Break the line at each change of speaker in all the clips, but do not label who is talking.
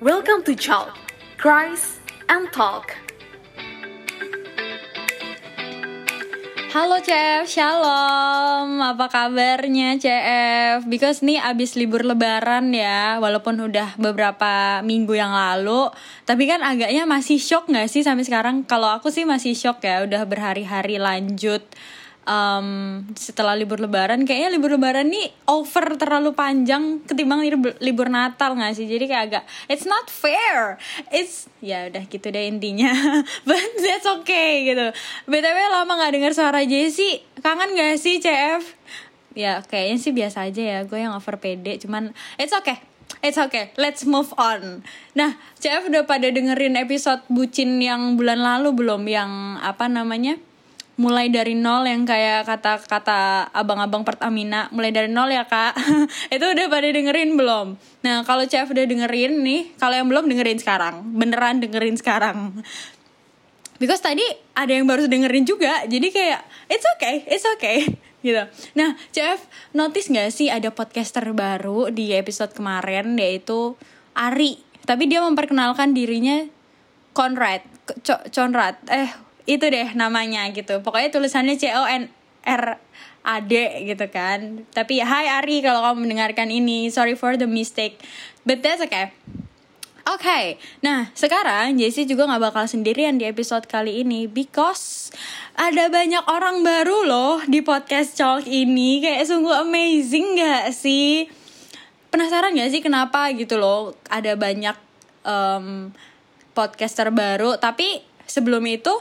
Welcome to Chalk, Cries and Talk.
Halo CF, Shalom. Apa kabarnya CF? Because nih abis libur lebaran ya, walaupun udah beberapa minggu yang lalu, tapi kan agaknya masih shock gak sih sampai sekarang? Kalau aku sih masih shock ya, udah berhari-hari lanjut um, setelah libur lebaran kayaknya libur lebaran nih over terlalu panjang ketimbang libur, libur Natal nggak sih? Jadi kayak agak it's not fair. It's ya udah gitu deh intinya. But that's okay gitu. Btw lama nggak dengar suara Jessie kangen gak sih CF ya kayaknya sih biasa aja ya. Gue yang over pede cuman it's okay. It's okay, let's move on. Nah, CF udah pada dengerin episode bucin yang bulan lalu belum? Yang apa namanya? Mulai dari nol yang kayak kata-kata abang-abang Pertamina mulai dari nol ya kak. Itu udah pada dengerin belum? Nah kalau chef udah dengerin nih kalau yang belum dengerin sekarang. Beneran dengerin sekarang. Because tadi ada yang baru dengerin juga jadi kayak it's okay it's okay gitu. Nah chef notice nggak sih ada podcaster baru di episode kemarin yaitu Ari. Tapi dia memperkenalkan dirinya Conrad Conrad eh itu deh namanya gitu. Pokoknya tulisannya C O N R A D gitu kan. Tapi Hai Ari kalau kamu mendengarkan ini sorry for the mistake. But that's okay. Oke, okay. nah sekarang Jessie juga gak bakal sendirian di episode kali ini because ada banyak orang baru loh di podcast Chalk ini. Kayak sungguh amazing gak sih? Penasaran gak sih kenapa gitu loh ada banyak um, podcaster baru tapi sebelum itu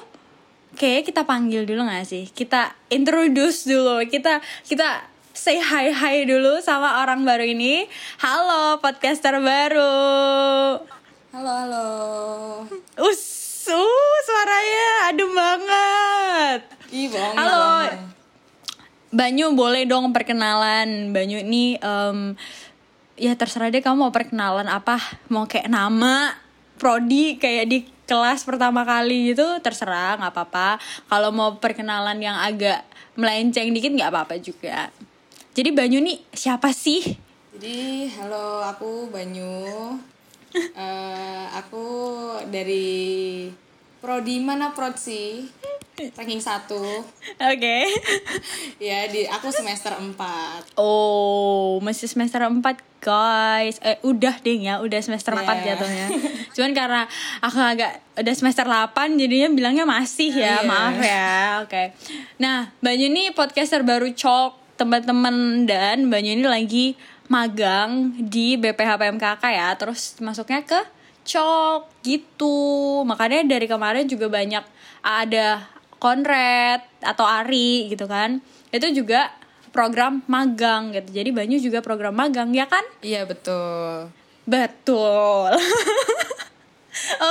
kayak kita panggil dulu gak sih? Kita introduce dulu, kita kita say hi hi dulu sama orang baru ini. Halo podcaster baru.
Halo halo.
Us, uh, suaranya adem banget.
Iya
Halo. Banyu boleh dong perkenalan. Banyu ini um, ya terserah deh kamu mau perkenalan apa, mau kayak nama, prodi kayak di kelas pertama kali gitu terserah nggak apa-apa. Kalau mau perkenalan yang agak melenceng dikit nggak apa-apa juga. Jadi Banyu nih siapa sih?
Jadi halo aku Banyu. Uh, aku dari prodi mana prod sih ranking satu oke
okay.
ya di aku semester 4
oh masih semester 4 guys eh udah deh ya udah semester yeah. 4 jatuhnya cuman karena aku agak udah semester 8 jadinya bilangnya masih ya yeah. maaf ya oke okay. nah Banyu ini podcaster baru cok teman-teman dan Banyu ini lagi magang di BPH PMKK ya terus masuknya ke cok gitu makanya dari kemarin juga banyak ada Konrad atau Ari gitu kan itu juga program magang gitu. Jadi Banyu juga program magang ya kan?
Iya betul.
Betul.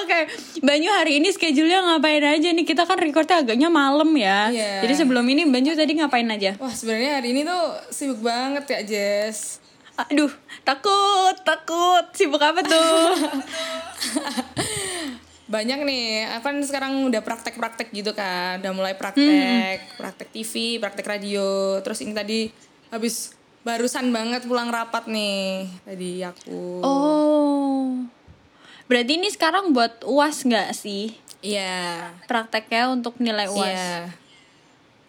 Oke, okay. Banyu hari ini schedule-nya ngapain aja nih? Kita kan recordnya agaknya malam ya. Iya. Jadi sebelum ini Banyu tadi ngapain aja?
Wah sebenarnya hari ini tuh sibuk banget ya Jess.
Aduh, takut, takut. Sibuk apa tuh?
banyak nih aku kan sekarang udah praktek-praktek gitu kan udah mulai praktek hmm. praktek TV praktek radio terus ini tadi habis barusan banget pulang rapat nih tadi aku
oh berarti ini sekarang buat uas nggak sih
iya
yeah. prakteknya untuk nilai uas yeah.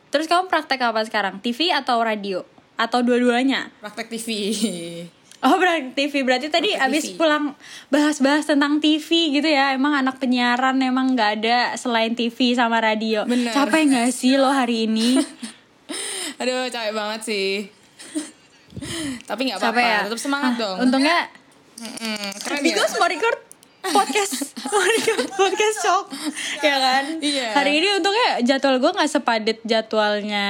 terus kamu praktek apa sekarang TV atau radio atau dua-duanya
praktek TV
Oh berarti TV berarti tadi Oke, abis TV. pulang bahas-bahas tentang TV gitu ya emang anak penyiaran emang nggak ada selain TV sama radio Bener. capek nggak sih lo hari ini
aduh capek banget sih tapi nggak apa-apa ya? tetap semangat ah, dong
untungnya mm keren because ya? mau record podcast mau record podcast shock ya kan
iya.
hari ini untungnya jadwal gue nggak sepadet jadwalnya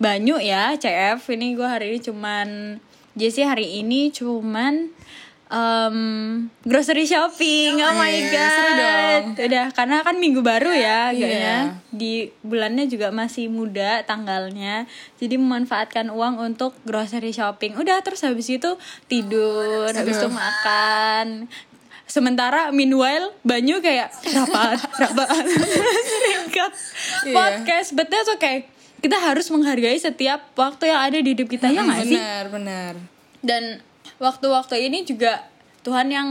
Banyu ya CF ini gue hari ini cuman Jessie hari ini cuman um, grocery shopping. Oh my yeah, god. Udah karena kan minggu baru ya kayaknya. Yeah. Di bulannya juga masih muda tanggalnya. Jadi memanfaatkan uang untuk grocery shopping. Udah terus habis itu tidur, habis itu makan. Sementara meanwhile Banyu kayak rapat, rapat, seringkat yeah. podcast, but that's okay kita harus menghargai setiap waktu yang ada di hidup kita ya nggak sih?
benar benar.
Dan waktu-waktu ini juga Tuhan yang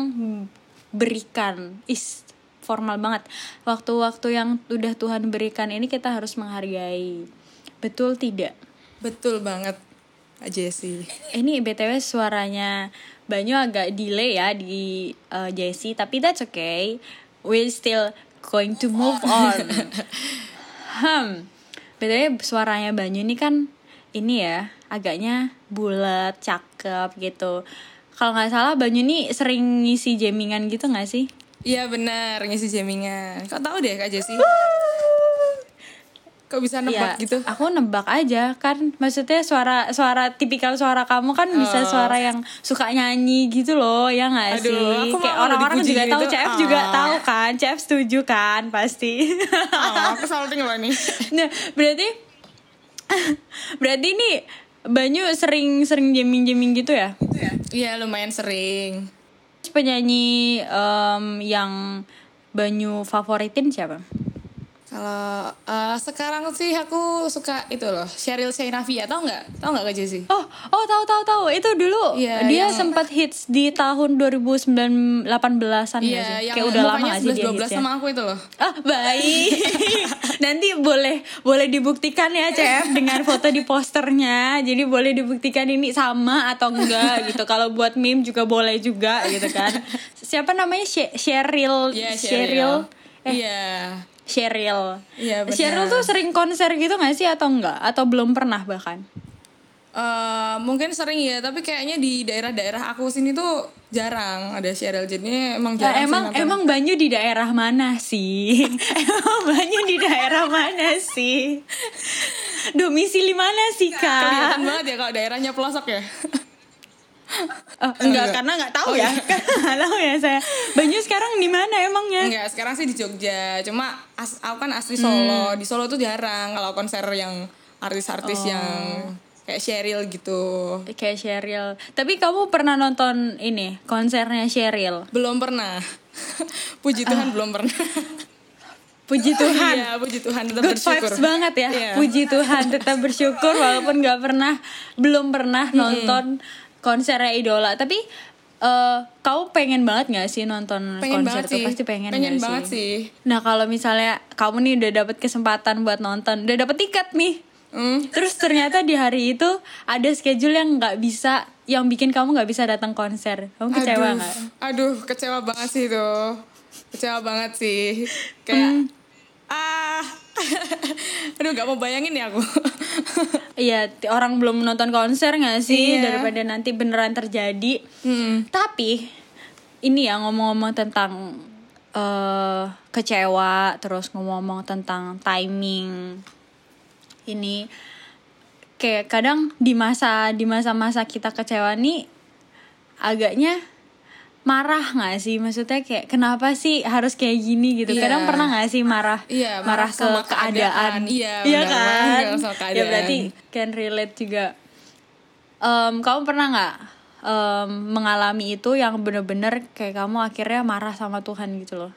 berikan. Is formal banget. Waktu-waktu yang udah Tuhan berikan ini kita harus menghargai. Betul tidak?
Betul banget, Kak Jessie.
ini btw suaranya Banyu agak delay ya di uh, Jessie tapi that's okay. We still going to move on. Hmm btw suaranya Banyu ini kan ini ya agaknya bulat cakep gitu kalau nggak salah Banyu ini sering ngisi jamingan gitu nggak sih
Iya benar, ngisi jamingan. Kok tahu deh Kak Jessie? Kok bisa nebak
Ya,
gitu?
Aku nebak aja kan. Maksudnya suara suara tipikal suara kamu kan bisa suara yang suka nyanyi gitu loh, ya nggak
Oh. Aduh,
sih?
aku
Kayak orang-orang juga tahu,
gitu.
CF juga
Ah.
tahu kan, CF setuju kan pasti.
Oh, aku salting loh nih.
nah, berarti berarti ini Banyu sering-sering jamming-jamming gitu ya?
Iya lumayan sering.
Penyanyi em, yang Banyu favoritin siapa?
Kalau eh, sekarang sih aku suka itu loh, Cheryl Sheinafia, tau nggak? Tau nggak Kak Jessie?
Oh, oh tahu tahu tahu. Itu dulu
Iya,
dia
yang-
sempat hits di tahun 2018-an nggak
Iya,
sih?
yang
Kayak udah lama sih dia
11-12
hitsnya?
sama aku itu loh.
Ah, baik. Nanti boleh boleh dibuktikan ya, CF dengan foto di posternya. Jadi boleh dibuktikan ini sama atau enggak gitu. Kalau buat meme juga boleh juga gitu kan. Siapa namanya? She- Cheryl
Iya,
Cheryl eh
Iya.
Cheryl.
Iya, benar.
Cheryl tuh sering konser gitu gak sih atau enggak? Atau belum pernah bahkan?
Eh, mungkin sering ya, tapi kayaknya di daerah-daerah aku sini tuh jarang ada Cheryl. Jadi emang
Ya,
jarang sih
emang
nonton.
emang Banyu di daerah mana sih? emang Banyu di daerah mana sih? Domisili mana sih
kelihatan
kak?
banget ya kalau daerahnya pelosok ya.
Oh, enggak, karena nggak tahu ya, karena nggak tahu ya saya. Banyu sekarang di mana emangnya?
Enggak, sekarang sih di Jogja. Cuma as, aku kan asli
Hmm.
Solo. Di Solo tuh jarang kalau konser yang artis-artis
Oh.
yang kayak Cheryl gitu.
Kayak Cheryl. Tapi kamu pernah nonton ini konsernya Cheryl?
Belum pernah. Puji Tuhan belum pernah.
Puji. Tuhan.
Iya, puji Tuhan tetap
Good
bersyukur.
vibes banget ya.
Iya.
Puji Tuhan tetap bersyukur walaupun nggak pernah belum pernah nonton konsernya idola. Tapi eh kamu pengen banget nggak sih nonton
Pengen
konser tuh?
sih.
Pasti pengen,
Pengen
nggak
banget sih.
Nah kalau misalnya kamu nih udah dapet kesempatan buat nonton, udah dapet tiket nih.
Hmm.
Terus ternyata di hari itu ada schedule yang nggak bisa, yang bikin kamu nggak bisa datang konser. Kamu kecewa
aduh,
nggak?
aduh, kecewa banget sih itu. Kecewa banget sih. Kayak ah. aduh, nggak mau bayangin ya aku.
Iya, orang belum nonton konser nggak sih
Iya.
daripada nanti beneran terjadi.
Hmm.
Tapi ini ya ngomong-ngomong tentang eh kecewa, terus ngomong-ngomong tentang timing. Ini kayak kadang di masa di masa-masa kita kecewa nih agaknya marah nggak sih maksudnya kayak kenapa sih harus kayak gini gitu
Iya.
kadang pernah nggak sih marah
Iya,
marah,
marah
ke
sama
keadaan,
keadaan. Iya,
iya kan
sama
ya
keadaan.
berarti can relate juga Em, kamu pernah nggak em, mengalami itu yang bener-bener kayak kamu akhirnya marah sama Tuhan gitu loh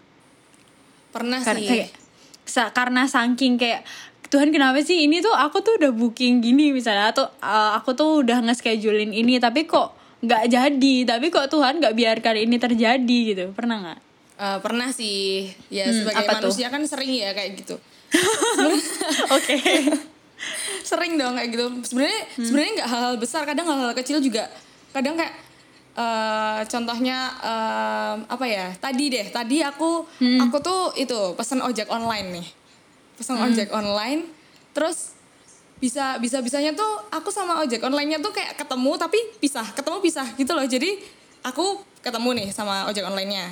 Pernah
karena
sih.
kayak karena saking kayak Tuhan kenapa sih ini tuh aku tuh udah booking gini misalnya atau uh, aku tuh udah nge-schedulein ini tapi kok nggak jadi tapi kok Tuhan nggak biarkan ini terjadi gitu pernah nggak
Eh, pernah sih. Ya
Hmm,
sebagai
apa tuh?
manusia kan sering ya kayak gitu.
oke
sering dong kayak gitu sebenarnya
Hmm.
sebenarnya nggak hal-hal besar kadang hal-hal kecil juga kadang kayak eh, contohnya eh, apa ya tadi deh tadi aku
Hmm.
aku tuh itu pesan ojek online nih pesan
Hmm.
ojek online terus bisa bisa bisanya tuh aku sama ojek online-nya tuh kayak ketemu tapi pisah ketemu pisah gitu loh jadi aku ketemu nih sama ojek online-nya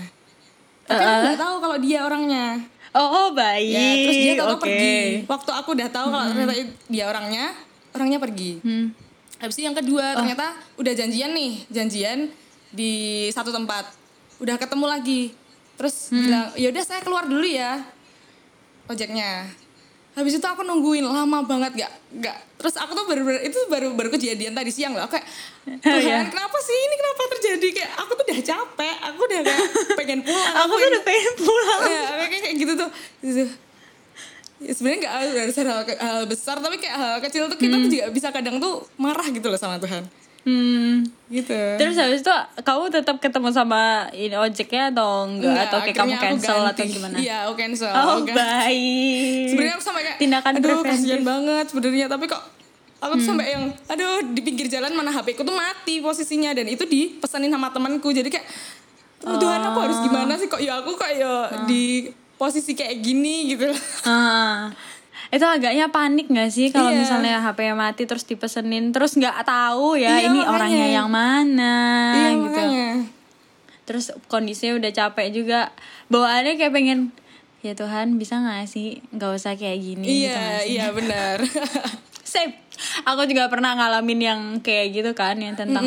tapi aku nggak tahu kalau dia orangnya
oh, oh baik
Ya, terus dia tahu
oke
pergi. Waktu aku udah tahu kalau ternyata dia orangnya, orangnya pergi.
Hmm.
Habis itu yang kedua ternyata udah janjian nih, janjian di satu tempat. Udah ketemu lagi. Terus bilang, "Ya udah saya keluar dulu ya." Ojeknya. Habis itu aku nungguin lama banget gak gak terus aku tuh baru, baru itu baru baru kejadian tadi siang loh. Aku kayak Tuhan
Iya.
kenapa sih ini? Kenapa terjadi? Kayak aku tuh udah capek aku udah kayak pengen pulang
aku tuh udah pengen pulang.
Ya kayak kayak gitu tuh. Ya, sebenarnya nggak harus hal, hal besar tapi kayak hal kecil tuh kita tuh juga bisa kadang tuh marah gitu loh sama Tuhan
Hmm.
gitu
Terus habis itu kamu tetap ketemu sama ini ojeknya atau enggak,
Enggak,
atau kayak kamu cancel atau gimana?
iya aku cancel
Oh
Aku
baik.
sebenarnya aku sampai kayak
tindakan
aduh kasihan banget sebenarnya tapi kok aku
Hmm.
tuh sampai yang aduh di pinggir jalan mana HP ku tuh mati posisinya dan itu dipesanin sama temanku jadi kayak oh, Tuhan aku harus gimana sih kok ya aku kok ya
Ah.
di posisi kayak gini gitu
Ah. Itu agaknya panik gak sih kalau
Iya.
misalnya HP mati terus dipesenin terus nggak tahu ya
Iya,
ini
makanya.
orangnya yang mana
iya
gitu.
makanya
Terus kondisinya udah capek juga bawaannya kayak pengen ya Tuhan bisa nggak sih nggak usah kayak gini gitu
iya
nggak sih?
iya benar
Sip. Aku juga pernah ngalamin yang kayak gitu kan yang tentang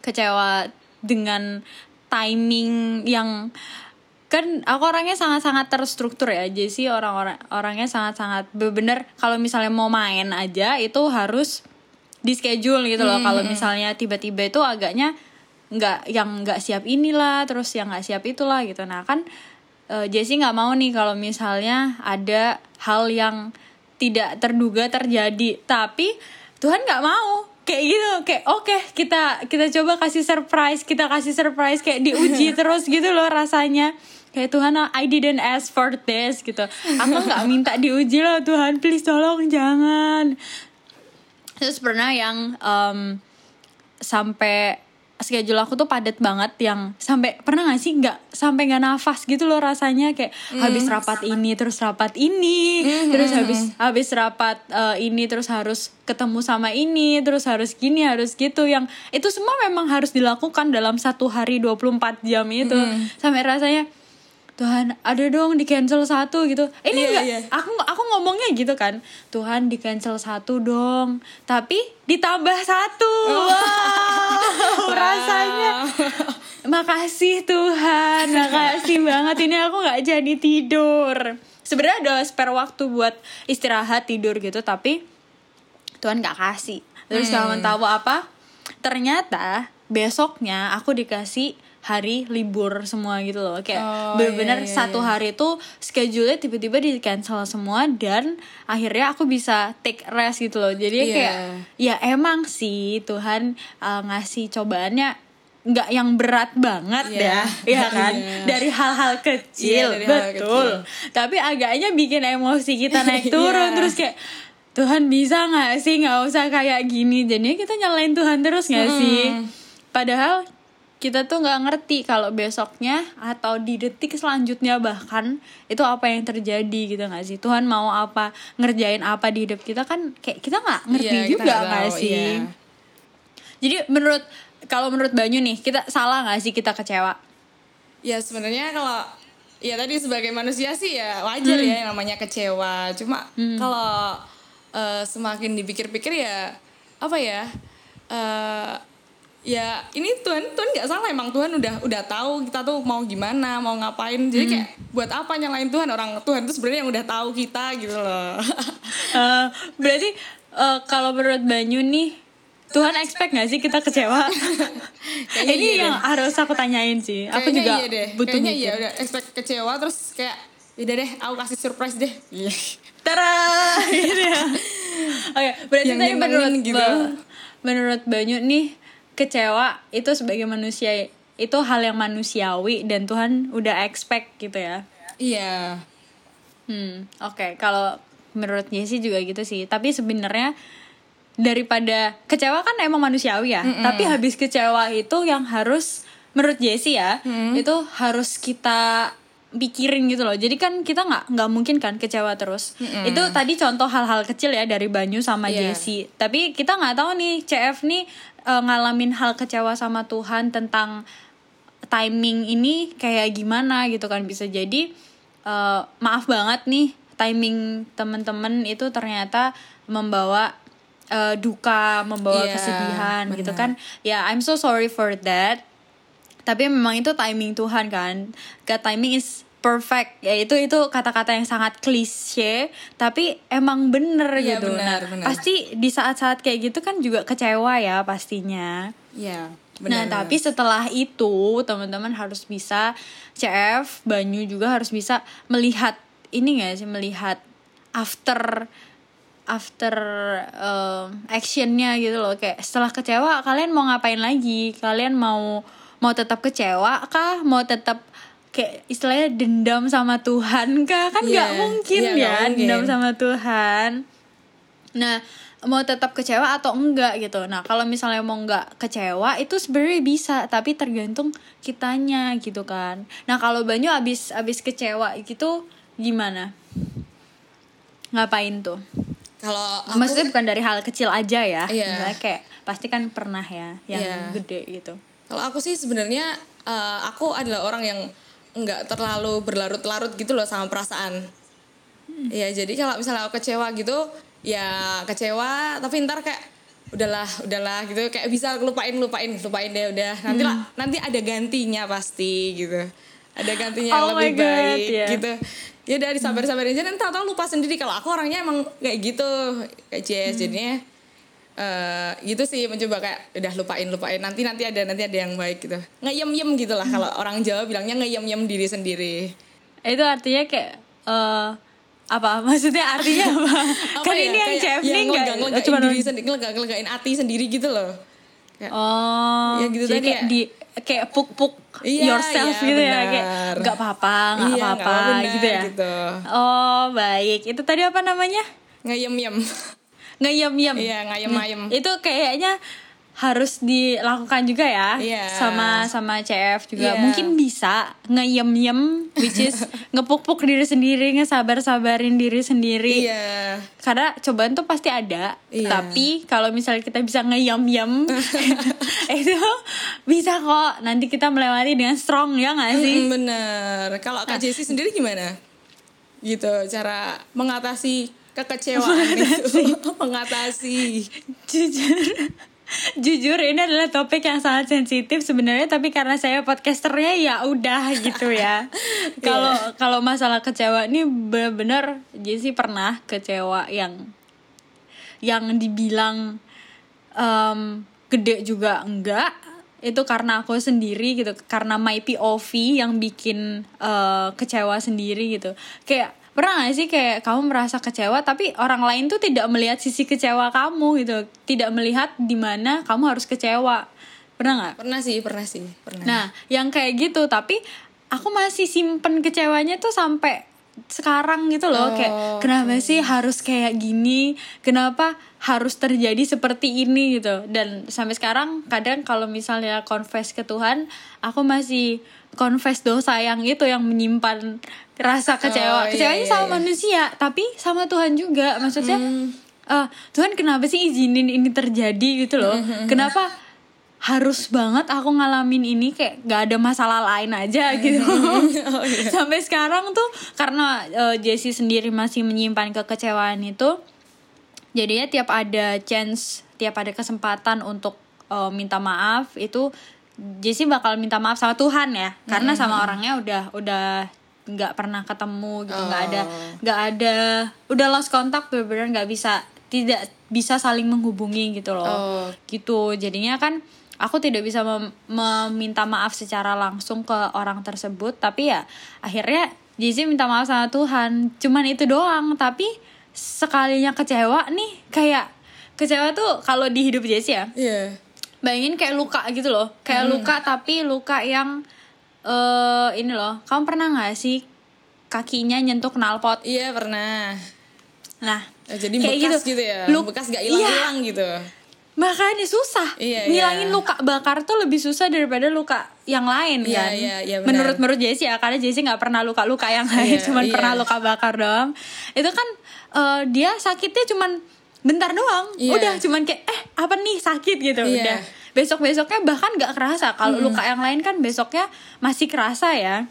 kecewa dengan timing yang kan aku orangnya sangat-sangat terstruktur ya jadi sih orang-orang orangnya sangat-sangat bener kalau misalnya mau main aja itu harus di schedule gitu loh. Kalau misalnya tiba-tiba itu agaknya nggak yang nggak siap inilah terus yang nggak siap itulah gitu. Nah kan eh, Jessie nggak mau nih kalau misalnya ada hal yang tidak terduga terjadi. Tapi Tuhan nggak mau kayak gitu kayak oke kita kita coba kasih surprise kita kasih surprise kayak diuji terus gitu loh rasanya. Kayak Tuhan I didn't ask for this gitu. Aku nggak minta diuji loh Tuhan please tolong jangan. Terus pernah yang em, sampai schedule aku tuh padat banget yang sampai pernah gak sih nggak sampai nggak nafas gitu loh rasanya? Kayak habis rapat ini terus rapat ini terus habis habis rapat eh, ini terus harus ketemu sama ini terus harus gini harus gitu. Yang itu semua memang harus dilakukan dalam satu hari 24 jam itu. Sampai rasanya Tuhan ada dong di cancel satu gitu. Ini
Iya,
enggak?
iya.
aku aku ngomongnya gitu kan. Tuhan di cancel satu dong. Tapi ditambah satu. Wow. Rasanya. Makasih Tuhan. Makasih banget. Ini aku nggak jadi tidur. Sebenarnya ada spare waktu buat istirahat tidur gitu tapi Tuhan nggak kasih. Terus kamu tahu apa ternyata besoknya aku dikasih hari libur semua gitu loh kayak
Oh,
bener-bener
iya, iya,
satu hari tuh schedule-nya tiba-tiba di cancel semua dan akhirnya aku bisa take rest gitu loh jadi
Iya.
kayak ya emang sih Tuhan uh, ngasih cobaannya nggak yang berat banget
Iya.
ya ya kan
Iya.
dari hal-hal kecil
Iya, dari hal
betul
kecil.
tapi agaknya bikin emosi kita naik turun
Iya.
terus kayak Tuhan bisa nggak sih nggak usah kayak gini jadinya kita nyalain Tuhan terus nggak sih padahal kita tuh nggak ngerti kalau besoknya atau di detik selanjutnya bahkan itu apa yang terjadi gitu nggak sih Tuhan mau apa ngerjain apa di hidup kita kan kayak kita nggak ngerti
kita
juga
nggak
sih
iya.
jadi menurut kalau menurut Banyu nih kita salah nggak sih kita kecewa
Ya sebenarnya kalau ya tadi sebagai manusia sih ya wajar
Hmm.
ya yang namanya kecewa. Cuma kalau eh, semakin dipikir-pikir ya apa ya? eh ya ini Tuhan Tuhan nggak salah emang Tuhan udah udah tahu kita tuh mau gimana mau ngapain
Hmm.
jadi kayak buat apa nyalain Tuhan orang Tuhan tuh sebenarnya yang udah tahu kita gitu loh
Eh, berarti eh, kalau menurut Banyu nih Tuhan expect gak sih kita kecewa?
Kayaknya
Ini
iya
yang
deh.
harus aku tanyain sih. Aku
Kayaknya
juga
iya deh.
butuh
Kayaknya
mikir.
iya udah expect kecewa terus kayak udah deh aku kasih surprise deh iya
Tara, gitu ya. Oke, berarti
Yang
tadi menurut
gitu.
Menurut Banyu nih kecewa itu sebagai manusia itu hal yang manusiawi dan Tuhan udah expect gitu ya.
iya
Hmm, oke. Kalau menurut Jessie juga gitu sih. Tapi sebenarnya daripada kecewa kan emang manusiawi ya. Tapi habis kecewa itu yang harus menurut Jessie ya, itu harus kita pikirin gitu loh. Jadi kan kita nggak nggak mungkin kan kecewa terus. Itu tadi contoh hal-hal kecil ya dari Banyu sama
Iya.
Jessie. Tapi kita nggak tahu nih CF nih eh, ngalamin hal kecewa sama Tuhan tentang timing ini kayak gimana gitu kan. Bisa jadi eh, maaf banget nih timing temen-temen itu ternyata membawa eh, duka membawa
Iya,
kesedihan gitu
benar.
kan. Ya I'm so sorry for that. Tapi memang itu timing Tuhan kan. God timing is perfect. Ya itu itu kata-kata yang sangat klise tapi emang bener
Iya,
gitu.
Benar,
nah
benar.
pasti di saat-saat kayak gitu kan juga kecewa ya pastinya.
Iya
Nah,
benar.
tapi setelah itu teman-teman harus bisa CF Banyu juga harus bisa melihat ini gak sih melihat after after um, actionnya gitu loh. Kayak setelah kecewa kalian mau ngapain lagi? Kalian mau mau tetap kecewa kah? Mau tetap kayak istilahnya dendam sama Tuhan kah? Kan nggak
Iya,
mungkin
iya,
ya
mungkin.
dendam sama Tuhan. Nah mau tetap kecewa atau enggak gitu. Nah kalau misalnya mau nggak kecewa itu sebenarnya bisa tapi tergantung kitanya gitu kan. Nah kalau Banyu abis abis kecewa gitu gimana? Ngapain tuh?
Kalau
maksudnya bukan dari hal kecil aja ya.
Iya.
Misalnya kayak pasti kan pernah ya yang
Iya.
gede gitu.
Kalau aku sih sebenarnya eh, aku adalah orang yang nggak terlalu berlarut-larut gitu loh sama perasaan. Ya jadi kalau misalnya aku kecewa gitu, ya kecewa tapi ntar kayak udahlah udahlah gitu. Kayak bisa lupain lupain lupain deh udah. Nanti lah nanti ada gantinya pasti gitu. Ada gantinya yang
Oh
lebih
God,
baik
ya.
gitu. Ya udah disabar sabarin aja. Nanti tahu lupa sendiri kalau aku orangnya emang kayak gitu. Kayak Jess jadinya eh gitu sih mencoba kayak udah lupain lupain. Nanti nanti ada nanti ada yang baik gitu. Ngeyem yem gitu lah kalau orang Jawa bilangnya ngeyem yem diri sendiri.
Itu artinya kayak eh apa? Maksudnya artinya apa,
Apa
kan
ya,
ini yang
ya
nih nggak? cuma
diri sendiri ngelega ngelegain hati sendiri gitu loh. Kayak,
oh
Ya gitu
jadi
tadi
kayak
ya.
di kayak puk puk
Iya,
yourself
iya,
gitu ya
benar.
kayak nggak apa-apa nggak
Iya,
apa-apa, gitu ya?
gitu.
oh baik. Itu tadi apa namanya?
Ngeyem yem
ngeyem yem
iya ngayem ayem
itu kayaknya harus dilakukan juga ya
Iya.
sama sama CF juga.
Iya.
mungkin bisa ngeyem yem which is ngepuk-puk diri sendiri ngesabar-sabarin diri sendiri.
Iya.
Karena cobaan tuh pasti ada
Iya.
tapi kalau misalnya kita bisa ngeyem yem itu bisa kok. Nanti kita melewati dengan strong ya nggak sih?
Bener. Kalau kak Jessie sendiri gimana? Gitu cara mengatasi kekecewaan itu mengatasi.
Jujur jujur ini adalah topik yang sangat sensitif sebenarnya tapi karena saya podcasternya ya udah gitu ya. Kalau kalau masalah kecewa ini benar-benar Jessie pernah kecewa yang yang dibilang em, gede juga enggak. Itu karena aku sendiri gitu karena my POV yang bikin eh, kecewa sendiri gitu. Kayak pernah gak sih kayak kamu merasa kecewa tapi orang lain tuh tidak melihat sisi kecewa kamu gitu? Tidak melihat di mana kamu harus kecewa. Pernah nggak?
Pernah sih pernah sih pernah.
Nah, yang kayak gitu, tapi aku masih simpen kecewanya tuh sampai sekarang gitu loh,
Oh,
kayak kenapa sih harus kayak gini? Kenapa harus terjadi seperti ini? gitu? Dan sampai sekarang kadang kalau misalnya confess ke Tuhan, aku masih confess dosa yang itu yang menyimpan rasa kecewa.
Oh,
Kecewanya
iya,
sama
iya.
manusia, tapi sama Tuhan juga. Maksudnya
Hmm.
eh, Tuhan kenapa sih izinin ini terjadi gitu loh?
Hmm,
Kenapa harus banget aku ngalamin ini kayak gak ada masalah lain aja gitu
Oh, iya.
sampai sekarang tuh karena eh, Jessie sendiri masih menyimpan kekecewaan itu jadinya tiap ada chance tiap ada kesempatan untuk eh, minta maaf itu Jessie bakal minta maaf sama Tuhan ya karena sama orangnya udah udah nggak pernah ketemu gitu nggak ada nggak ada udah lost kontak bener-bener nggak bisa tidak bisa saling menghubungi gitu loh.
Oh.
gitu jadinya kan aku tidak bisa mem- meminta maaf secara langsung ke orang tersebut tapi ya akhirnya Jesse minta maaf sama Tuhan. Cuman itu doang tapi sekalinya kecewa nih kayak kecewa tuh kalau di hidup Jesse ya.
Iya.
Bayangin kayak luka gitu loh. Kayak luka tapi luka yang eh ini loh kamu pernah nggak sih kakinya nyentuh knalpot
iya pernah
nah
Eh, jadi
kayak
bekas gitu, ya
Lu-
bekas gak
Iya.
hilang-hilang gitu
makanya susah
Iya,
ngilangin
iya.
luka bakar tuh lebih susah daripada luka yang lain
Iya,
kan
iya, iya, benar.
menurut menurut Jessie ya karena Jessie nggak pernah luka luka yang lain
Iya,
cuman
iya.
pernah luka bakar doang itu kan eh, dia sakitnya cuman bentar doang
Iya.
udah cuman kayak eh apa nih sakit gitu
Iya.
udah besok besoknya bahkan nggak kerasa kalau luka yang lain kan besoknya masih kerasa ya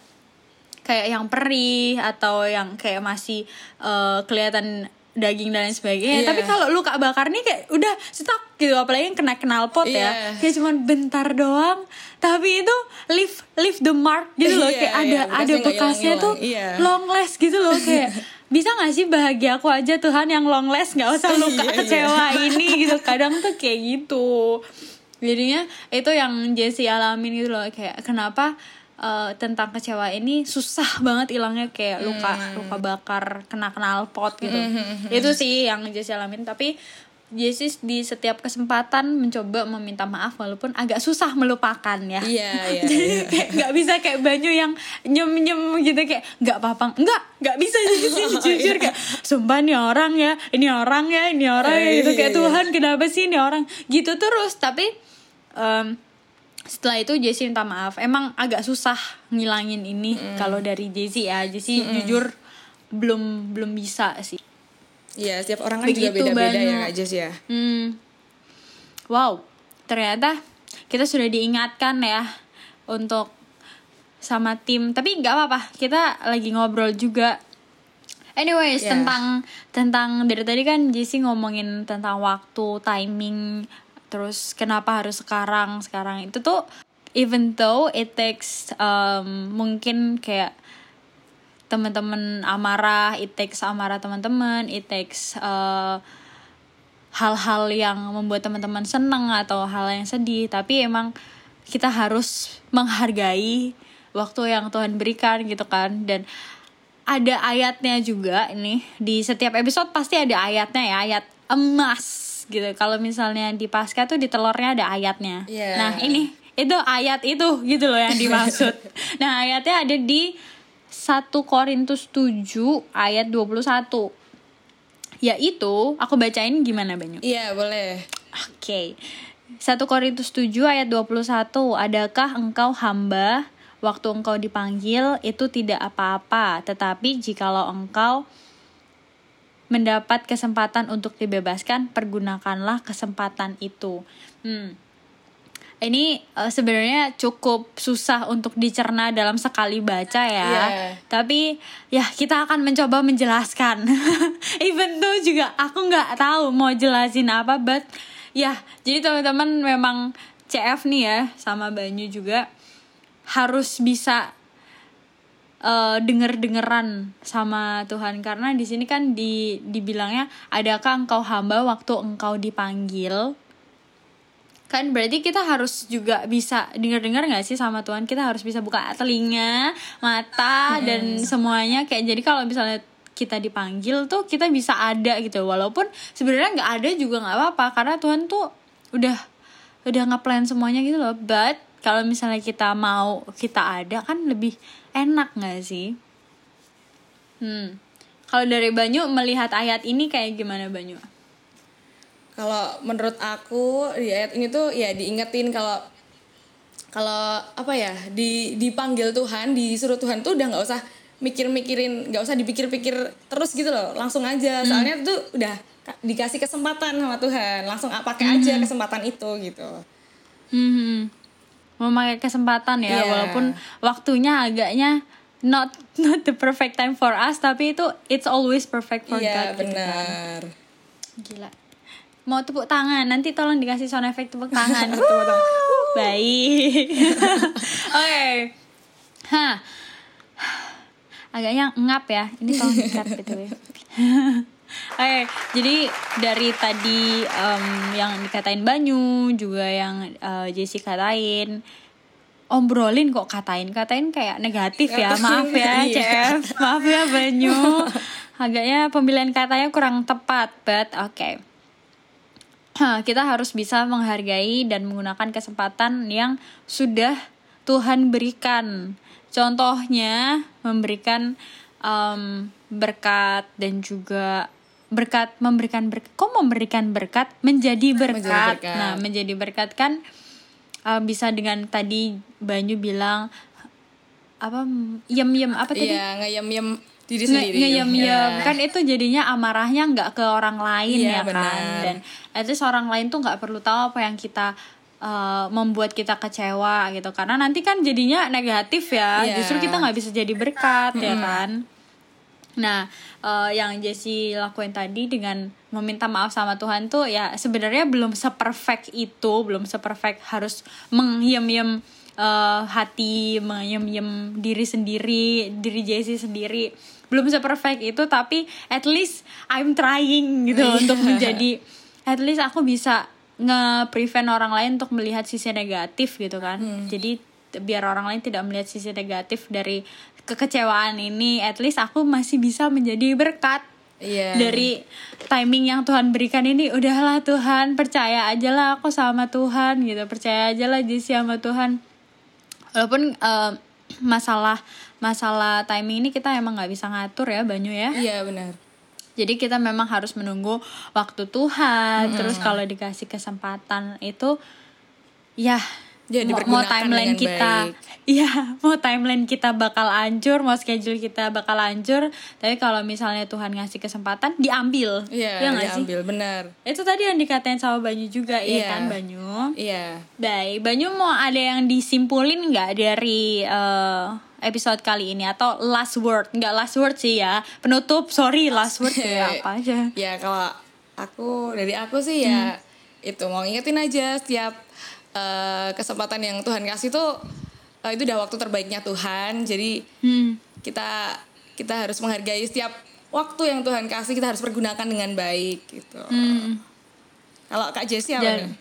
kayak yang perih atau yang kayak masih eh, kelihatan daging dan lain sebagainya.
Iya.
Tapi kalau luka bakar nih kayak udah stuck gitu apalagi yang kena knalpot ya.
Iya.
Kayak cuman bentar doang. Tapi itu leave leave the mark gitu loh
Iya,
kayak
iya,
ada
bekasnya
ada bekasnya tuh.
Iya.
long last gitu loh kayak bisa gak sih bahagia aku aja Tuhan yang long last nggak usah luka
Iya, iya.
kecewa ini gitu kadang tuh kayak gitu jadinya itu yang Jessie alamin gitu loh kayak kenapa eh, tentang kecewa ini susah banget hilangnya kayak luka luka bakar kena knalpot gitu. Itu sih yang Jessie alamin tapi Jessie di setiap kesempatan mencoba meminta maaf walaupun agak susah melupakan ya.
Iya, iya,
jadi
iya.
kayak nggak bisa kayak banyu yang nyem nyem gitu kayak nggak apa-apa nggak nggak bisa jadi sih jujur kayak sumpah nih orang ya ini orang ya ini orang ya
Iya,
gitu
iya,
kayak
iya.
Tuhan kenapa sih ini orang? Gitu terus tapi em, setelah itu Jessie minta maaf emang agak susah ngilangin ini kalau dari Jessie ya Jessie jujur belum belum bisa sih
Iya, setiap orang kan juga
Begitu,
beda-beda
Banyu.
ya Kak Jess ya.
Hmm. Wow, ternyata kita sudah diingatkan ya untuk sama tim. Tapi nggak apa-apa, kita lagi ngobrol juga. Anyways,
Yeah.
tentang tentang dari tadi kan Jesse ngomongin tentang waktu, timing, terus kenapa harus sekarang, sekarang itu tuh even though it takes um, mungkin kayak teman-teman amarah, it takes amarah teman-teman, it takes uh, hal-hal yang membuat teman-teman seneng atau hal yang sedih, tapi emang kita harus menghargai waktu yang Tuhan berikan gitu kan. Dan ada ayatnya juga ini. Di setiap episode pasti ada ayatnya ya ayat emas gitu kalau misalnya di pasca tuh di telurnya ada ayatnya
Iya.
nah ini itu ayat itu gitu loh yang dimaksud nah ayatnya ada di 1 Korintus 7 ayat 21 yaitu aku bacain gimana Banyu
Iya, boleh.
Oke. 1 Korintus 7 ayat 21. Adakah engkau hamba waktu engkau dipanggil itu tidak apa-apa, tetapi jikalau engkau mendapat kesempatan untuk dibebaskan, pergunakanlah kesempatan itu. Hmm. Ini eh, sebenarnya cukup susah untuk dicerna dalam sekali baca ya.
Iya.
Tapi ya kita akan mencoba menjelaskan. Even though juga aku nggak tahu mau jelasin apa, but ya jadi teman-teman memang CF nih ya sama Banyu juga harus bisa eh, denger-dengeran sama Tuhan. Karena di sini kan di dibilangnya adakah engkau hamba waktu engkau dipanggil? Kan berarti kita harus juga bisa denger-dengar nggak sih sama Tuhan? Kita harus bisa buka telinga mata dan semuanya. Kayak jadi kalau misalnya kita dipanggil tuh kita bisa ada gitu. Walaupun sebenarnya nggak ada juga nggak apa-apa. Karena Tuhan tuh udah udah ngeplan semuanya gitu loh. But kalau misalnya kita mau kita ada kan lebih enak nggak sih? Hmm. Kalau dari Banyu melihat ayat ini kayak gimana Banyu?
Kalau menurut aku di ayat ini tuh ya diingetin kalau kalau apa ya di dipanggil Tuhan disuruh Tuhan tuh udah nggak usah mikir-mikirin nggak usah dipikir-pikir terus gitu loh langsung aja. Soalnya tuh udah ka- dikasih kesempatan sama Tuhan langsung pakai aja kesempatan itu gitu.
Hmm, memakai kesempatan ya,
Iya.
walaupun waktunya agaknya not not the perfect time for us, tapi itu it's always perfect for
iya
God. gitu kan.
benar
Gila. Mau tepuk tangan, nanti tolong dikasih sound effect tepuk tangan. Baik. Oke. Hah. Agaknya ngap ya. Ini tolong dikat gitu ya. Oke, jadi dari tadi em, yang dikatain Banyu, juga yang eh, Jessie katain, obrolin kok katain, katain kayak negatif ya, maaf ya
Iya.
CF, maaf ya Banyu, agaknya pemilihan katanya kurang tepat, but oke. Hah, kita harus bisa menghargai dan menggunakan kesempatan yang sudah Tuhan berikan. Contohnya memberikan em, berkat dan juga berkat memberikan berkat. Kok memberikan berkat menjadi berkat.
berkat.
Nah, menjadi berkat kan eh, bisa dengan tadi Banyu bilang apa yem yem apa tadi?
iya ngeyem-yem diri
Nge-
sendiri
ngeyem-yem
Iya.
kan itu jadinya amarahnya nggak ke orang lain
Iya,
ya kan dan at least orang lain tuh nggak perlu tahu apa yang kita uh, membuat kita kecewa gitu karena nanti kan jadinya negatif ya
Iya.
justru kita nggak bisa jadi berkat ya kan nah uh, yang Jessie lakuin tadi dengan meminta maaf sama Tuhan tuh ya sebenarnya belum seperfect itu belum seperfect harus mengyem-yem uh, hati mengyem-yem diri sendiri diri Jessie sendiri belum seperfect itu tapi at least I'm trying gitu
Iya.
untuk menjadi at least aku bisa nge-prevent orang lain untuk melihat sisi negatif gitu kan
Hmm.
jadi biar orang lain tidak melihat sisi negatif dari kekecewaan ini at least aku masih bisa menjadi berkat
Iya.
dari timing yang Tuhan berikan ini. Udahlah Tuhan percaya aja lah aku sama Tuhan gitu. Percaya aja lah Jesse sama Tuhan. Walaupun eh, masalah masalah timing ini kita emang nggak bisa ngatur ya Banyu ya.
Iya benar.
jadi kita memang harus menunggu waktu Tuhan. Terus kalau dikasih kesempatan itu ya
Ya,
mau, mau timeline kita. Iya, mau timeline kita bakal hancur, mau schedule kita bakal hancur. Tapi kalau misalnya Tuhan ngasih kesempatan, diambil.
Iya,
Ya nggak sih?
diambil benar.
Itu tadi yang dikatain sama Banyu juga, ya
Iya.
kan Banyu?
Iya.
Baik, Banyu mau ada yang disimpulin nggak dari eh, episode kali ini atau last word? Nggak last word sih ya, penutup. Sorry, last word ya apa aja?
Ya kalau aku dari aku sih ya
Hmm.
itu mau ingetin aja setiap eh, kesempatan yang Tuhan kasih tuh eh, itu udah waktu terbaiknya Tuhan. Jadi
Hmm.
kita kita harus menghargai setiap waktu yang Tuhan kasih kita harus pergunakan dengan baik gitu.
Hmm.
Kalau Kak Jessie apa
Dan-?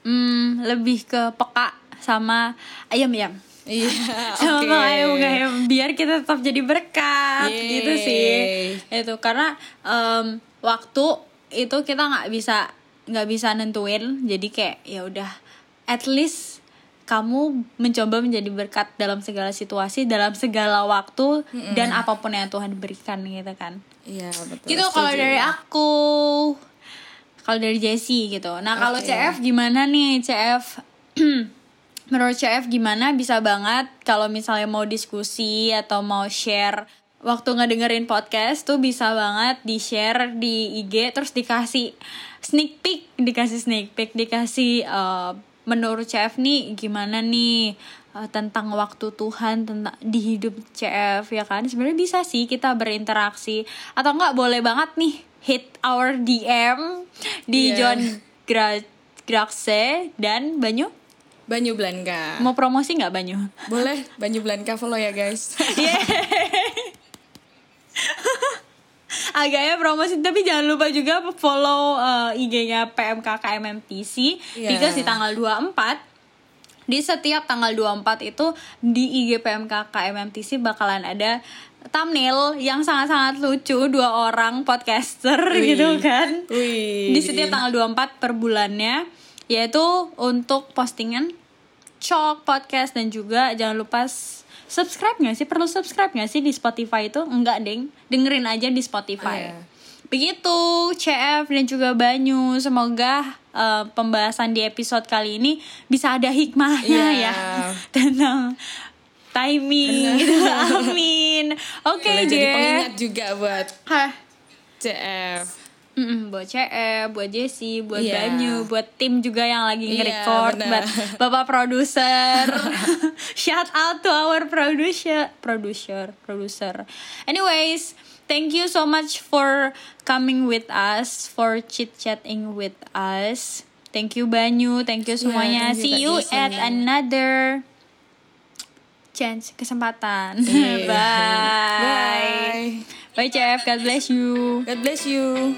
Hmm, lebih ke peka sama ayam-ayam.
Iya,
sama
oke.
ayam ayam biar kita tetap jadi berkat
Yeay.
gitu sih itu karena em, waktu itu kita nggak bisa nggak bisa nentuin jadi kayak ya udah at least kamu mencoba menjadi berkat dalam segala situasi dalam segala waktu dan apa pun yang Tuhan berikan gitu kan.
Iya, betul.
gitu kalau dari aku. Kalau dari Jessie gitu. Nah kalau. CF gimana nih CF menurut CF gimana? Bisa banget kalau misalnya mau diskusi atau mau share. Waktu ngedengerin podcast tuh bisa banget di share di IG terus dikasih sneak peek. Dikasih sneak peek dikasih eh, menurut CF nih gimana nih eh, tentang waktu Tuhan tentang di hidup CF ya kan sebenarnya bisa sih kita berinteraksi atau enggak boleh banget nih hit our DM di
Iya.
John Gra Graxe dan Banyu
Banyu Blanka.
mau promosi nggak Banyu
Boleh Banyu Blanka follow ya guys.
agaknya promosi tapi jangan lupa juga follow uh, IG-nya PMK KMMTC
Iya.
because di tanggal 24 di setiap tanggal 24 itu di IG PMK KMMTC bakalan ada thumbnail yang sangat-sangat lucu dua orang podcaster
Wih.
gitu kan
Wih.
di setiap tanggal 24 per bulannya yaitu untuk postingan Chalk podcast dan juga jangan lupa subscribe nggak sih perlu subscribe nggak sih di Spotify itu enggak deng dengerin aja di Spotify
Iya.
begitu CF dan juga Banyu semoga eh, pembahasan di episode kali ini bisa ada hikmahnya
Iya.
ya tentang timing gitu. amin oke
Boleh jadi pengingat juga buat
Hah.
CF.
Mm-mm, buat CF, buat Jesse, buat
Iya.
Banyu, buat tim juga yang lagi
Iya,
nge-record, buat bapak produser. Shout out to our producer, producer, producer. Anyways, thank you so much for coming with us, for chit chatting with us. Thank you Banyu, thank you semuanya.
thank you,
See you at another chance kesempatan.
Iya.
Bye.
Bye.
Bye CF, God bless you.
God bless you.